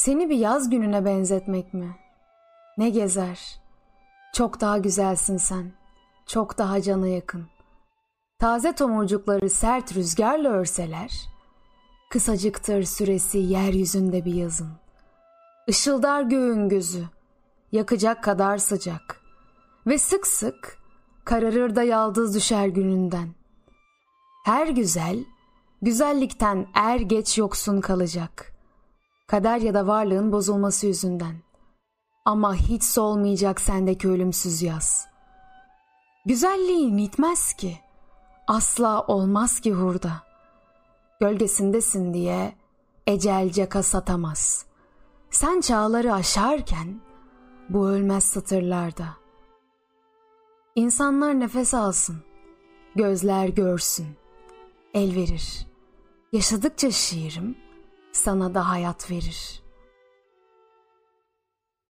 Seni bir yaz gününe benzetmek mi? Ne gezer? Çok daha güzelsin sen. Çok daha cana yakın. Taze tomurcukları sert rüzgarla örseler, kısacıktır süresi yeryüzünde bir yazın. Işıldar göğün gözü, yakacak kadar sıcak ve sık sık kararır da yaldız düşer gününden. Her güzel, güzellikten er geç yoksun kalacak. Kader ya da varlığın bozulması yüzünden. Ama hiç solmayacak sendeki ölümsüz yaz. Güzelliğin bitmez ki. Asla olmaz ki hurda. Gölgesindesin diye ecelce satamaz. Sen çağları aşarken bu ölmez satırlarda. İnsanlar nefes alsın, gözler görsün, el verir. Yaşadıkça şiirim sana da hayat verir.''